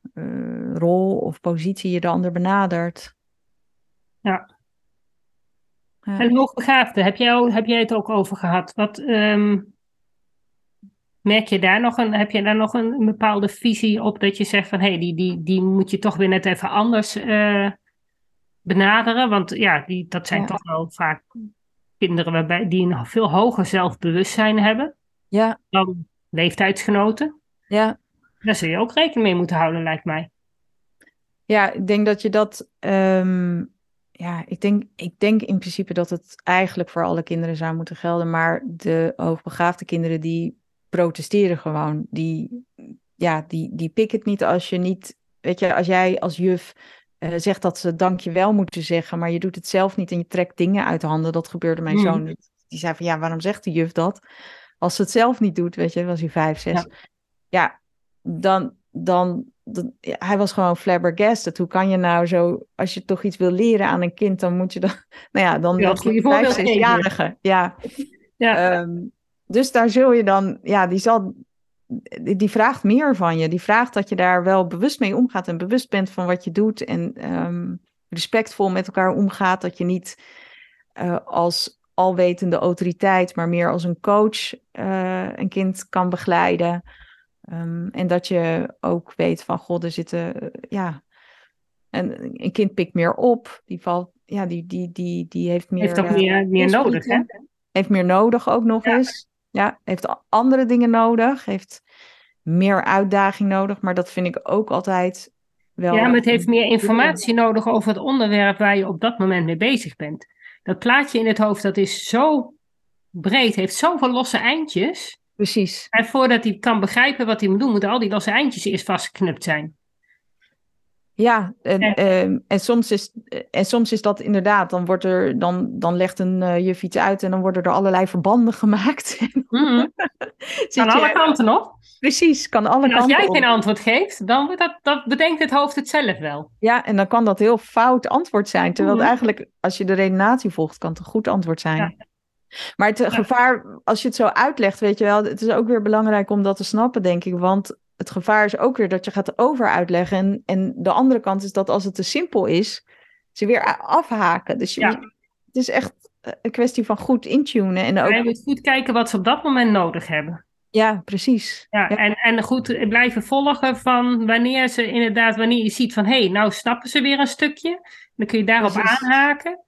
rol of positie je de ander benadert. Ja. ja. En hoogbegaafde, heb jij, heb jij het ook over gehad? Wat, ehm, merk je daar nog een, heb je daar nog een, bepaalde visie op dat je zegt van hé, hey, die, die, die moet je toch weer net even anders uh, benaderen? Want ja, die, dat zijn toch wel vaak kinderen waarbij, die een veel hoger zelfbewustzijn hebben ja. dan leeftijdsgenoten. Ja. Daar zul je ook rekening mee moeten houden, lijkt mij. Ja, ik denk dat je dat. Um, ja, ik denk, ik denk in principe dat het eigenlijk voor alle kinderen zou moeten gelden. Maar de hoogbegaafde kinderen die protesteren gewoon. Die, ja, die, die pikken het niet als je niet. Weet je, als jij als juf uh, zegt dat ze dankjewel moeten zeggen, maar je doet het zelf niet en je trekt dingen uit de handen. Dat gebeurde mijn zoon. Mm. Die zei van ja, waarom zegt de juf dat? Als ze het zelf niet doet, weet je, was hij vijf, zes. Ja, ja dan, dan, dan hij was gewoon flabbergasted. Hoe kan je nou zo, als je toch iets wil leren aan een kind, dan moet je dan, nou ja, dan ja, je vijf, zesjarige. Ja. ja. Um, dus daar zul je dan, ja, die zal, die vraagt meer van je. Die vraagt dat je daar wel bewust mee omgaat en bewust bent van wat je doet en um, respectvol met elkaar omgaat. Dat je niet uh, als alwetende autoriteit, maar meer als een coach uh, een kind kan begeleiden. Um, en dat je ook weet van, god, er zitten, uh, ja, een, een kind pikt meer op. Die valt, ja, die, die, die, die heeft meer... Heeft ook meer, meer nodig, hè? Heeft meer nodig ook nog ja. eens. Ja, heeft andere dingen nodig, heeft meer uitdaging nodig, maar dat vind ik ook altijd wel. Ja, maar het heeft meer informatie nodig over het onderwerp waar je op dat moment mee bezig bent. Dat plaatje in het hoofd, dat is zo breed, heeft zoveel losse eindjes. Precies. En voordat hij kan begrijpen wat hij moet doen, moeten al die losse eindjes eerst vastgeknipt zijn. Ja, en, ehm, en, soms is, en soms is dat inderdaad, dan, wordt er, dan, dan legt een uh, juf iets uit en dan worden er allerlei verbanden gemaakt. Mm kan alle kanten op. Precies, kan alle kanten Als jij op. geen antwoord geeft, dan dat, dat bedenkt het hoofd het zelf wel. Ja, en dan kan dat heel fout antwoord zijn. Terwijl het eigenlijk, als je de redenatie volgt, kan het een goed antwoord zijn. Ja. Maar het gevaar, als je het zo uitlegt, weet je wel, het is ook weer belangrijk om dat te snappen, denk ik. Want het gevaar is ook weer dat je gaat over uitleggen. En, en de andere kant is dat als het te simpel is, ze weer afhaken. Dus je ja. het is echt een kwestie van goed intunen. En ook... goed kijken wat ze op dat moment nodig hebben. Ja, precies. Ja, ja, En, en goed blijven volgen van wanneer ze inderdaad, wanneer je ziet van hé, hey, nou snappen ze weer een stukje. Dan kun je daarop precies. aanhaken.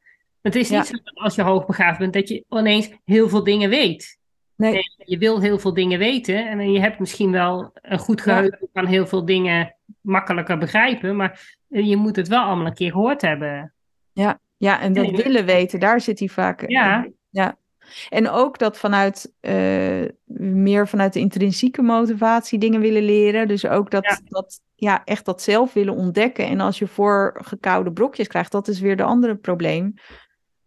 Het is niet ja. zo dat als je hoogbegaafd bent dat je ineens heel veel dingen weet. Nee. nee. je wil heel veel dingen weten en je hebt misschien wel een goed geheugen, ja. kan heel veel dingen makkelijker begrijpen, maar je moet het wel allemaal een keer gehoord hebben. Ja, ja en dat en willen weten, daar zit hij vaak. Ja. ja. En ook dat vanuit uh, meer vanuit de intrinsieke motivatie dingen willen leren. Dus ook dat, ja. dat ja, echt dat zelf willen ontdekken. En als je voor gekoude brokjes krijgt, dat is weer de andere probleem.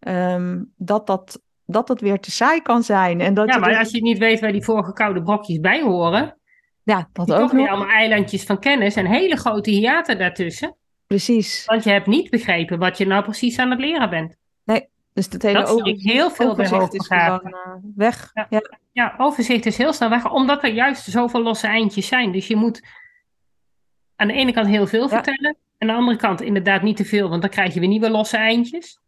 Um, dat dat dat het weer te saai kan zijn. En dat ja, maar dus... als je niet weet waar die vorige koude brokjes bij horen. Ja, dat ook nog. allemaal eilandjes van kennis en hele grote hiaten daartussen. Precies. Want je hebt niet begrepen wat je nou precies aan het leren bent. Nee, dus dat hele dat heel veel bij hoogbegaafden. Uh, weg. Ja. Ja. ja, overzicht is heel snel weg, omdat er juist zoveel losse eindjes zijn. Dus je moet aan de ene kant heel veel ja. vertellen, en aan de andere kant inderdaad niet te veel, want dan krijg je weer nieuwe losse eindjes.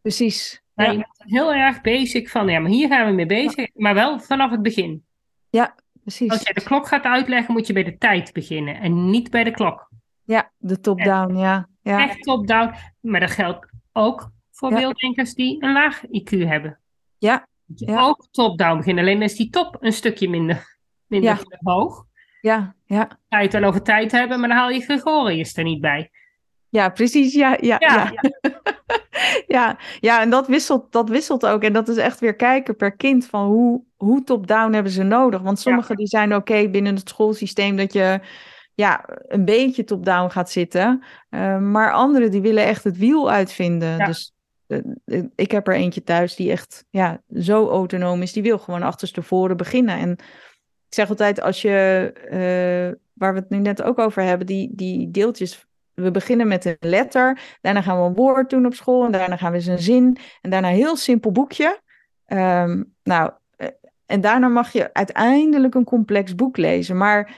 Precies. Maar ja. je bent heel erg basic van, ja, maar hier gaan we mee bezig, maar wel vanaf het begin. Ja, precies. Als je de klok gaat uitleggen, moet je bij de tijd beginnen en niet bij de klok. Ja, de top-down, ja. ja. Echt top-down. Maar dat geldt ook voor beelddenkers die een laag IQ hebben. Ja. ja. Ook top-down beginnen, alleen is die top een stukje minder, minder ja. hoog. Ja, ja. Ga je het wel over tijd hebben, maar dan haal je Gregorius er niet bij. Ja, precies. Ja, ja, ja. ja. ja, ja, en dat wisselt, dat wisselt ook. En dat is echt weer kijken per kind van hoe, hoe top-down hebben ze nodig. Want sommigen ja. die zijn oké okay binnen het schoolsysteem dat je ja, een beetje top-down gaat zitten. Uh, maar anderen die willen echt het wiel uitvinden. Ja. Dus uh, ik heb er eentje thuis die echt ja, zo autonoom is. Die wil gewoon achterstevoren beginnen. En ik zeg altijd, als je, uh, waar we het nu net ook over hebben, die, die deeltjes we beginnen met een letter, daarna gaan we een woord doen op school en daarna gaan we eens een zin en daarna een heel simpel boekje. Um, nou, en daarna mag je uiteindelijk een complex boek lezen. Maar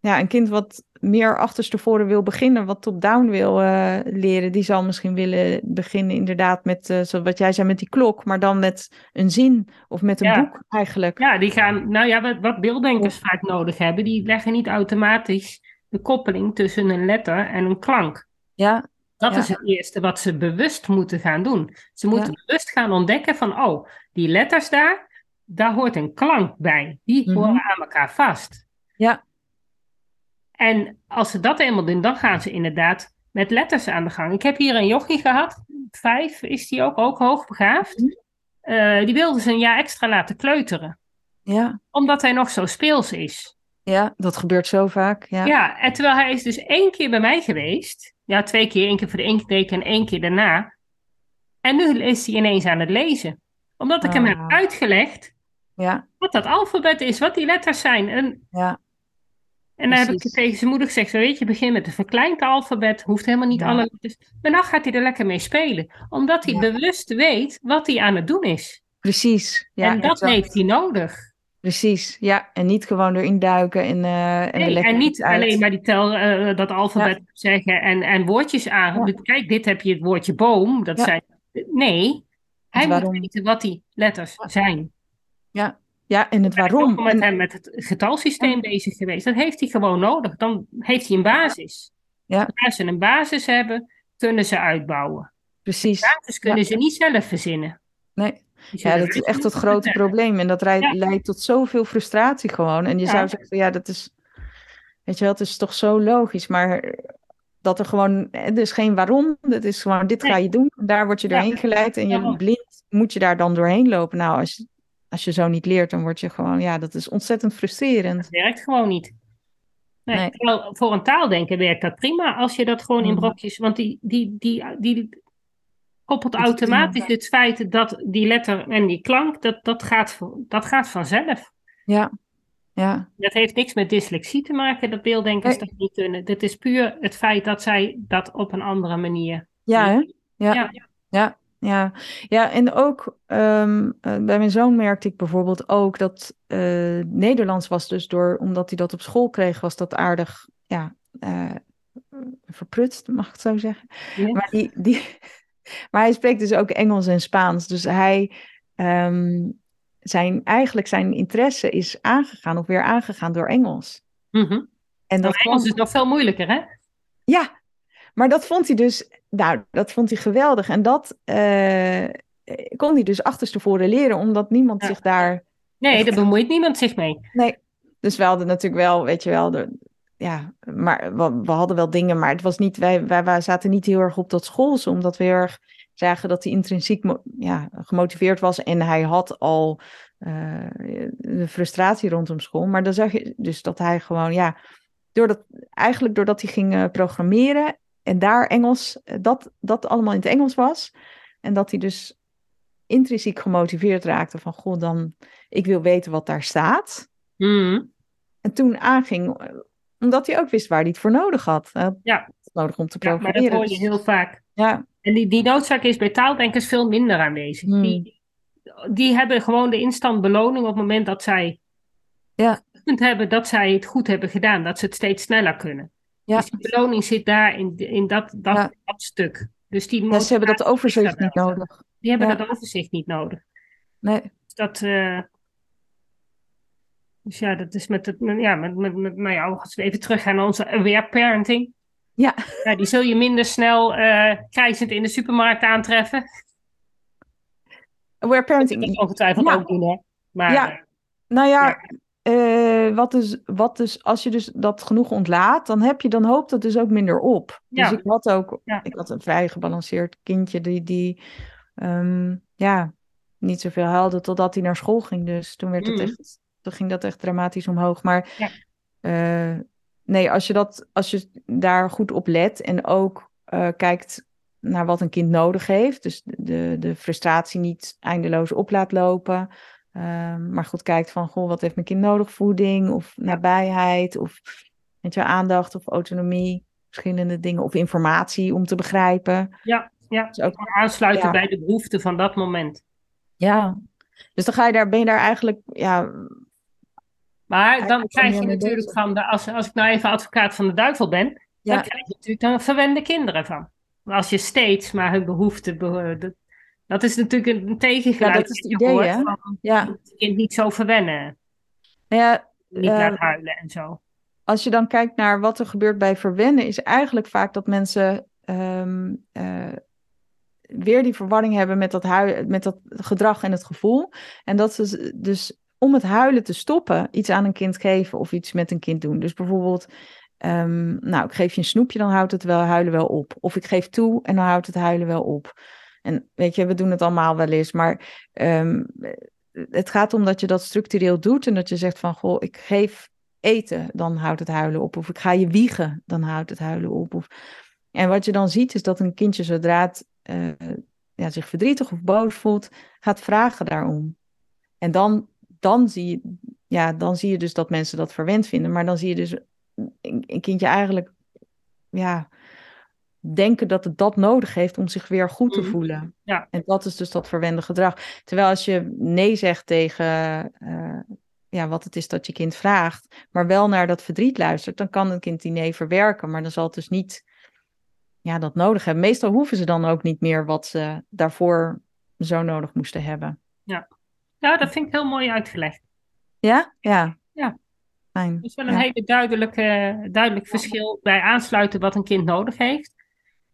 ja, een kind wat meer achterstevoren wil beginnen, wat top-down wil uh, leren, die zal misschien willen beginnen inderdaad met, uh, zoals wat jij zei, met die klok, maar dan met een zin of met een Ja. boek eigenlijk. Ja, die gaan, nou ja, wat, wat beelddenkers vaak nodig hebben, die leggen niet automatisch de koppeling tussen een letter en een klank. Ja, Dat Ja. is het eerste wat ze bewust moeten gaan doen. Ze moeten Ja. bewust gaan ontdekken van, oh, die letters daar, daar hoort een klank bij. Die Mhm. horen aan elkaar vast. ja, En als ze dat eenmaal doen, dan gaan ze inderdaad met letters aan de gang. Ik heb hier een jochie gehad, vijf is die ook, ook hoogbegaafd. Eh, die wilde ze een jaar extra laten kleuteren, ja, omdat hij nog zo speels is. Ja, dat gebeurt zo vaak. Ja, Ja, en terwijl hij is dus één keer bij mij geweest. Ja, twee keer. één keer voor de inkteken en één keer daarna. En nu is hij ineens aan het lezen. Omdat ik hem heb Ah. uitgelegd ja, wat dat alfabet is, wat die letters zijn. En, ja, en dan heb ik tegen zijn moeder gezegd, weet je, begin met een verkleind alfabet. Hoeft helemaal niet Ja. alle letters. Maar dan gaat hij er lekker mee spelen. Omdat hij bewust weet wat hij aan het doen is. precies. Ja, en dat exact. heeft hij nodig. Precies, ja. En niet gewoon erin duiken en, eh en, Nee, en niet uit. alleen maar die tel, eh, dat alfabet zeggen en, en woordjes aan. Ja. Kijk, dit heb je het woordje boom. Dat Ja. zijn. Nee, hij moet waarom. weten wat die letters zijn. Ja, ja, en het Ik ben waarom. met hem met het getalsysteem bezig geweest. Dat heeft hij gewoon nodig. Dan heeft hij een basis. Ja. Als ze een basis hebben, kunnen ze uitbouwen. precies. Basis kunnen ze niet zelf verzinnen. Nee. Ja, dat is echt het grote probleem. En dat Ja. leidt tot zoveel frustratie gewoon. En je Ja. zou zeggen, ja, dat is... Weet je wel, het is toch zo logisch. Maar dat er gewoon... Er is geen waarom. Het is gewoon, dit ga je doen. Daar word je Ja. doorheen geleid. En je blind moet je daar dan doorheen lopen. Nou, als je, als je zo niet leert, dan word je gewoon... Ja, dat is ontzettend frustrerend. Dat werkt gewoon niet. Nee, voor een taaldenken werkt dat prima als je dat gewoon in Mhm. brokjes. Want die, die, die, die koppelt automatisch het feit dat die letter en die klank, dat, dat, gaat, dat gaat vanzelf. Ja, ja, Dat heeft niks met dyslexie te maken, dat beelddenkers Nee. dat niet kunnen. Dit is puur het feit dat zij dat op een andere manier. ja, hè? Ja. Ja. Ja, ja, ja, en ook ehm, eh, bij mijn zoon merkte ik bijvoorbeeld ook dat eh, Nederlands was dus door, omdat hij dat op school kreeg, was dat aardig, ja, eh, verprutst, mag ik het zo zeggen. Ja. Maar, die, die, maar hij spreekt dus ook Engels en Spaans, dus hij, ehm, zijn, eigenlijk zijn interesse is aangegaan of weer aangegaan door Engels. Mhm. En dat Dat Engels kwam- is nog veel moeilijker, hè? ja, maar dat vond hij dus, nou, dat vond hij geweldig. En dat eh, kon hij dus achterstevoren leren, omdat niemand Ja. zich daar. Nee, daar bemoeit niemand zich mee. Nee. Dus we hadden natuurlijk wel, weet je wel, de, ja, maar we, we hadden wel dingen, maar het was niet, wij, wij, wij zaten niet heel erg op dat schoolse, omdat we heel erg zagen dat hij intrinsiek ja, gemotiveerd was en hij had al eh, de frustratie rondom school. Maar dan zag je dus dat hij gewoon, ja, doordat, eigenlijk doordat hij ging eh, programmeren en daar Engels, eh, dat, dat allemaal in het Engels was. En dat hij dus intrinsiek gemotiveerd raakte van, goh, dan, ik wil weten wat daar staat. Mhm. En toen aanging, omdat hij ook wist waar hij het voor nodig had. Ja. nodig om te Ja, maar programmeren. dat hoor je Dus- heel vaak. ja, En die, die noodzaak is bij taaldenkers veel minder aanwezig. Hmm. Die, die hebben gewoon de instant beloning op het moment dat zij Ja. hebben dat zij het goed hebben gedaan, dat ze het steeds sneller kunnen. ja. Dus die beloning zit daar in, in dat, dat, Ja. dat stuk. Dus die, Ja, ze hebben dat overzicht niet nodig. Die hebben dat overzicht niet nodig. Nee. Dus dat. eh, dus ja, dat is met het. Ja, met, met, met, nou ja, als we even teruggaan naar onze aware parenting. Ja. Ja, die zul je minder snel eh krijzend in de supermarkt aantreffen. Aware Dat parenting. is ongetwijfeld Ja. ook doen, hè? Maar Ja. eh, Nou ja, eh, wat, dus, wat dus, als je dus dat genoeg ontlaat, dan heb je, dan hoopt dat dus ook minder op. Dus ik had ook, ik had een vrij gebalanceerd kindje die, die ehm, ja, niet zoveel huilde totdat hij naar school ging. Dus toen werd het Mhm. echt, toen ging dat echt dramatisch omhoog. Maar Ja. eh, nee, als je dat, als je daar goed op let en ook eh, kijkt naar wat een kind nodig heeft, dus de, de, frustratie niet eindeloos op laat lopen. Ehm, maar goed kijkt van, goh, wat heeft mijn kind nodig? Voeding of nabijheid of weet je, aandacht of autonomie. Verschillende dingen of informatie om te begrijpen. ja, ja. Dus ook, aansluiten Ja. bij de behoeften van dat moment. ja, dus dan ga je daar, ben je daar eigenlijk, ja, Maar dan krijg je natuurlijk van, de, als, als ik nou even advocaat van de duivel ben, Ja. dan krijg je natuurlijk dan verwende kinderen van. Maar als je steeds maar hun behoeften, be- dat, is natuurlijk een, tegengeluid. Ja, dat is het idee, hoort hè? van, Ja, het kind niet zo verwennen, ja, niet Eh, laat huilen en zo. als je dan kijkt naar wat er gebeurt bij verwennen, is eigenlijk vaak dat mensen ehm, eh, weer die verwarring hebben met dat, met dat gedrag en het gevoel. En dat ze dus om het huilen te stoppen, iets aan een kind geven of iets met een kind doen. Dus bijvoorbeeld, ehm, nou, ik geef je een snoepje, dan houdt het wel huilen wel op. Of ik geef toe en dan houdt het huilen wel op. En weet je, we doen het allemaal wel eens, maar ehm, het gaat om dat je dat structureel doet en dat je zegt van, goh, ik geef eten, dan houdt het huilen op. Of ik ga je wiegen, dan houdt het huilen op. Of... En wat je dan ziet is dat een kindje zodra het eh, ja, zich verdrietig of boos voelt, gaat vragen daarom. En dan, dan, zie je, ja, dan zie je dus dat mensen dat verwend vinden. Maar dan zie je dus een, kindje eigenlijk ja, denken dat het dat nodig heeft om zich weer goed te Mhm. voelen. Ja. En dat is dus dat verwende gedrag. Terwijl als je nee zegt tegen eh, ja, wat het is dat je kind vraagt, maar wel naar dat verdriet luistert, dan kan een kind die nee verwerken. Maar dan zal het dus niet ja, dat nodig hebben. Meestal hoeven ze dan ook niet meer wat ze daarvoor zo nodig moesten hebben. Ja, dat vind ik heel mooi uitgelegd. Ja? Ja. Ja. Fijn. Is wel een Ja. hele duidelijke, duidelijk verschil bij aansluiten wat een kind nodig heeft.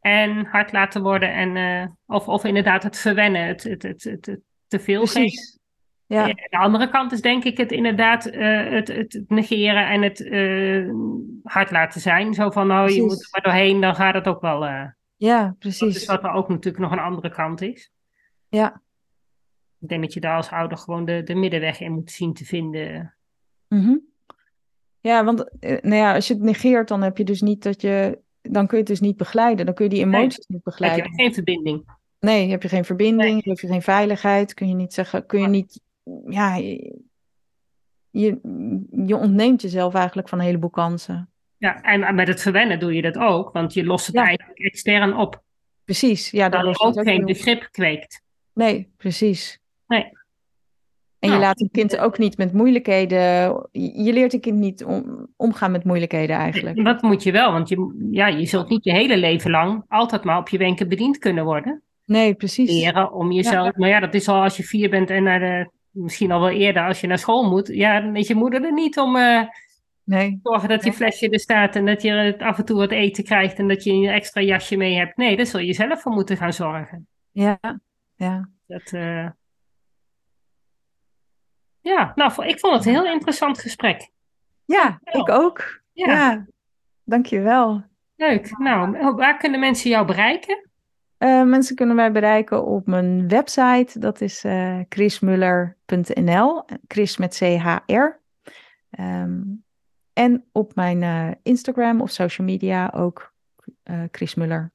En hard laten worden en eh, of, of inderdaad het verwennen, het, het, het, het, te veel geven. Precies. Ja. Ja, de andere kant is denk ik het inderdaad eh, het, het negeren en het eh, hard laten zijn. Zo van, nou, je moet er maar doorheen, dan gaat het ook wel. eh ja, dat precies. is wat er ook natuurlijk nog een andere kant is. Ja. Ik denk dat je daar als ouder gewoon de, de middenweg in moet zien te vinden. Mhm. Ja, want eh, nou ja, als je het negeert, dan heb je dus niet dat je. Dan kun je het dus niet begeleiden. Dan kun je die Nee. emoties niet Dan heb begeleiden. je geen verbinding. Nee, heb je geen verbinding, Nee. heb je geen veiligheid, kun je niet zeggen, kun je niet. Ja, je, je, ontneemt jezelf eigenlijk van een heleboel kansen. Ja, en met het verwennen doe je dat ook, want je lost het Ja. eigenlijk extern op. Precies, ja, Dat je ook ook geen begrip kweekt. Nee, precies. Nee. En je Nou, laat een kind ook niet met moeilijkheden. Je leert een kind niet om, omgaan met moeilijkheden eigenlijk. En dat moet je wel, want je, ja, je zult niet je hele leven lang altijd maar op je wenken bediend kunnen worden. Nee, precies. Leren om jezelf. Maar ja, dat is al als je vier bent en naar de, misschien al wel eerder als je naar school moet. Ja, dan is je moeder er niet om eh, Nee, zorgen dat je flesje er staat en dat je af en toe wat eten krijgt en dat je een extra jasje mee hebt. Nee, daar zul je zelf voor moeten gaan zorgen. ja, ja. Dat, eh, Ja, nou, ik vond het een heel interessant gesprek. Ja, ik ook. Ja, Ja, dankjewel. leuk. Nou, waar kunnen mensen jou bereiken? Eh, mensen kunnen mij bereiken op mijn website. Dat is eh chrismuller.nl. Chris met C-H-R. Ehm, en op mijn eh, Instagram of social media ook Chris Muller.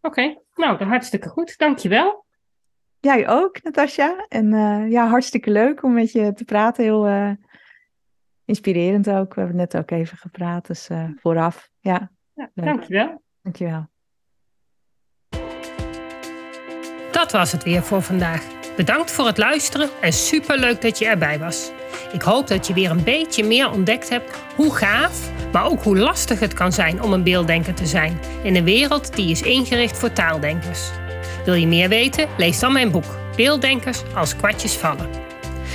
Oké, nou, dan hartstikke goed. Dankjewel. Jij ook, Natasja. En eh, ja, hartstikke leuk om met je te praten. Heel eh, inspirerend ook. We hebben net ook even gepraat, dus eh, vooraf. Ja, Ja, Leuk. dankjewel. dankjewel. Dat was het weer voor vandaag. Bedankt voor het luisteren en superleuk dat je erbij was. Ik hoop dat je weer een beetje meer ontdekt hebt hoe gaaf, maar ook hoe lastig het kan zijn om een beelddenker te zijn in een wereld die is ingericht voor taaldenkers. Wil je meer weten? Lees dan mijn boek Beelddenkers als kwartjes vallen.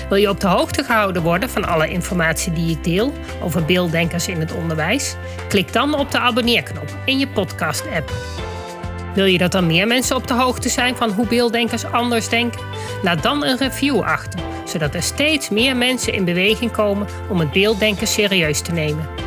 Wil je op de hoogte gehouden worden van alle informatie die ik deel over beelddenkers in het onderwijs? Klik dan op de abonneerknop in je podcast-app. Wil je dat er meer mensen op de hoogte zijn van hoe beelddenkers anders denken? Laat dan een review achter, zodat er steeds meer mensen in beweging komen om het beelddenken serieus te nemen.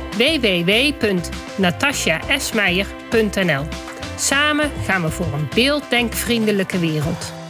www.natasjaesmeijer.nl. Samen gaan we voor een beelddenkvriendelijke wereld.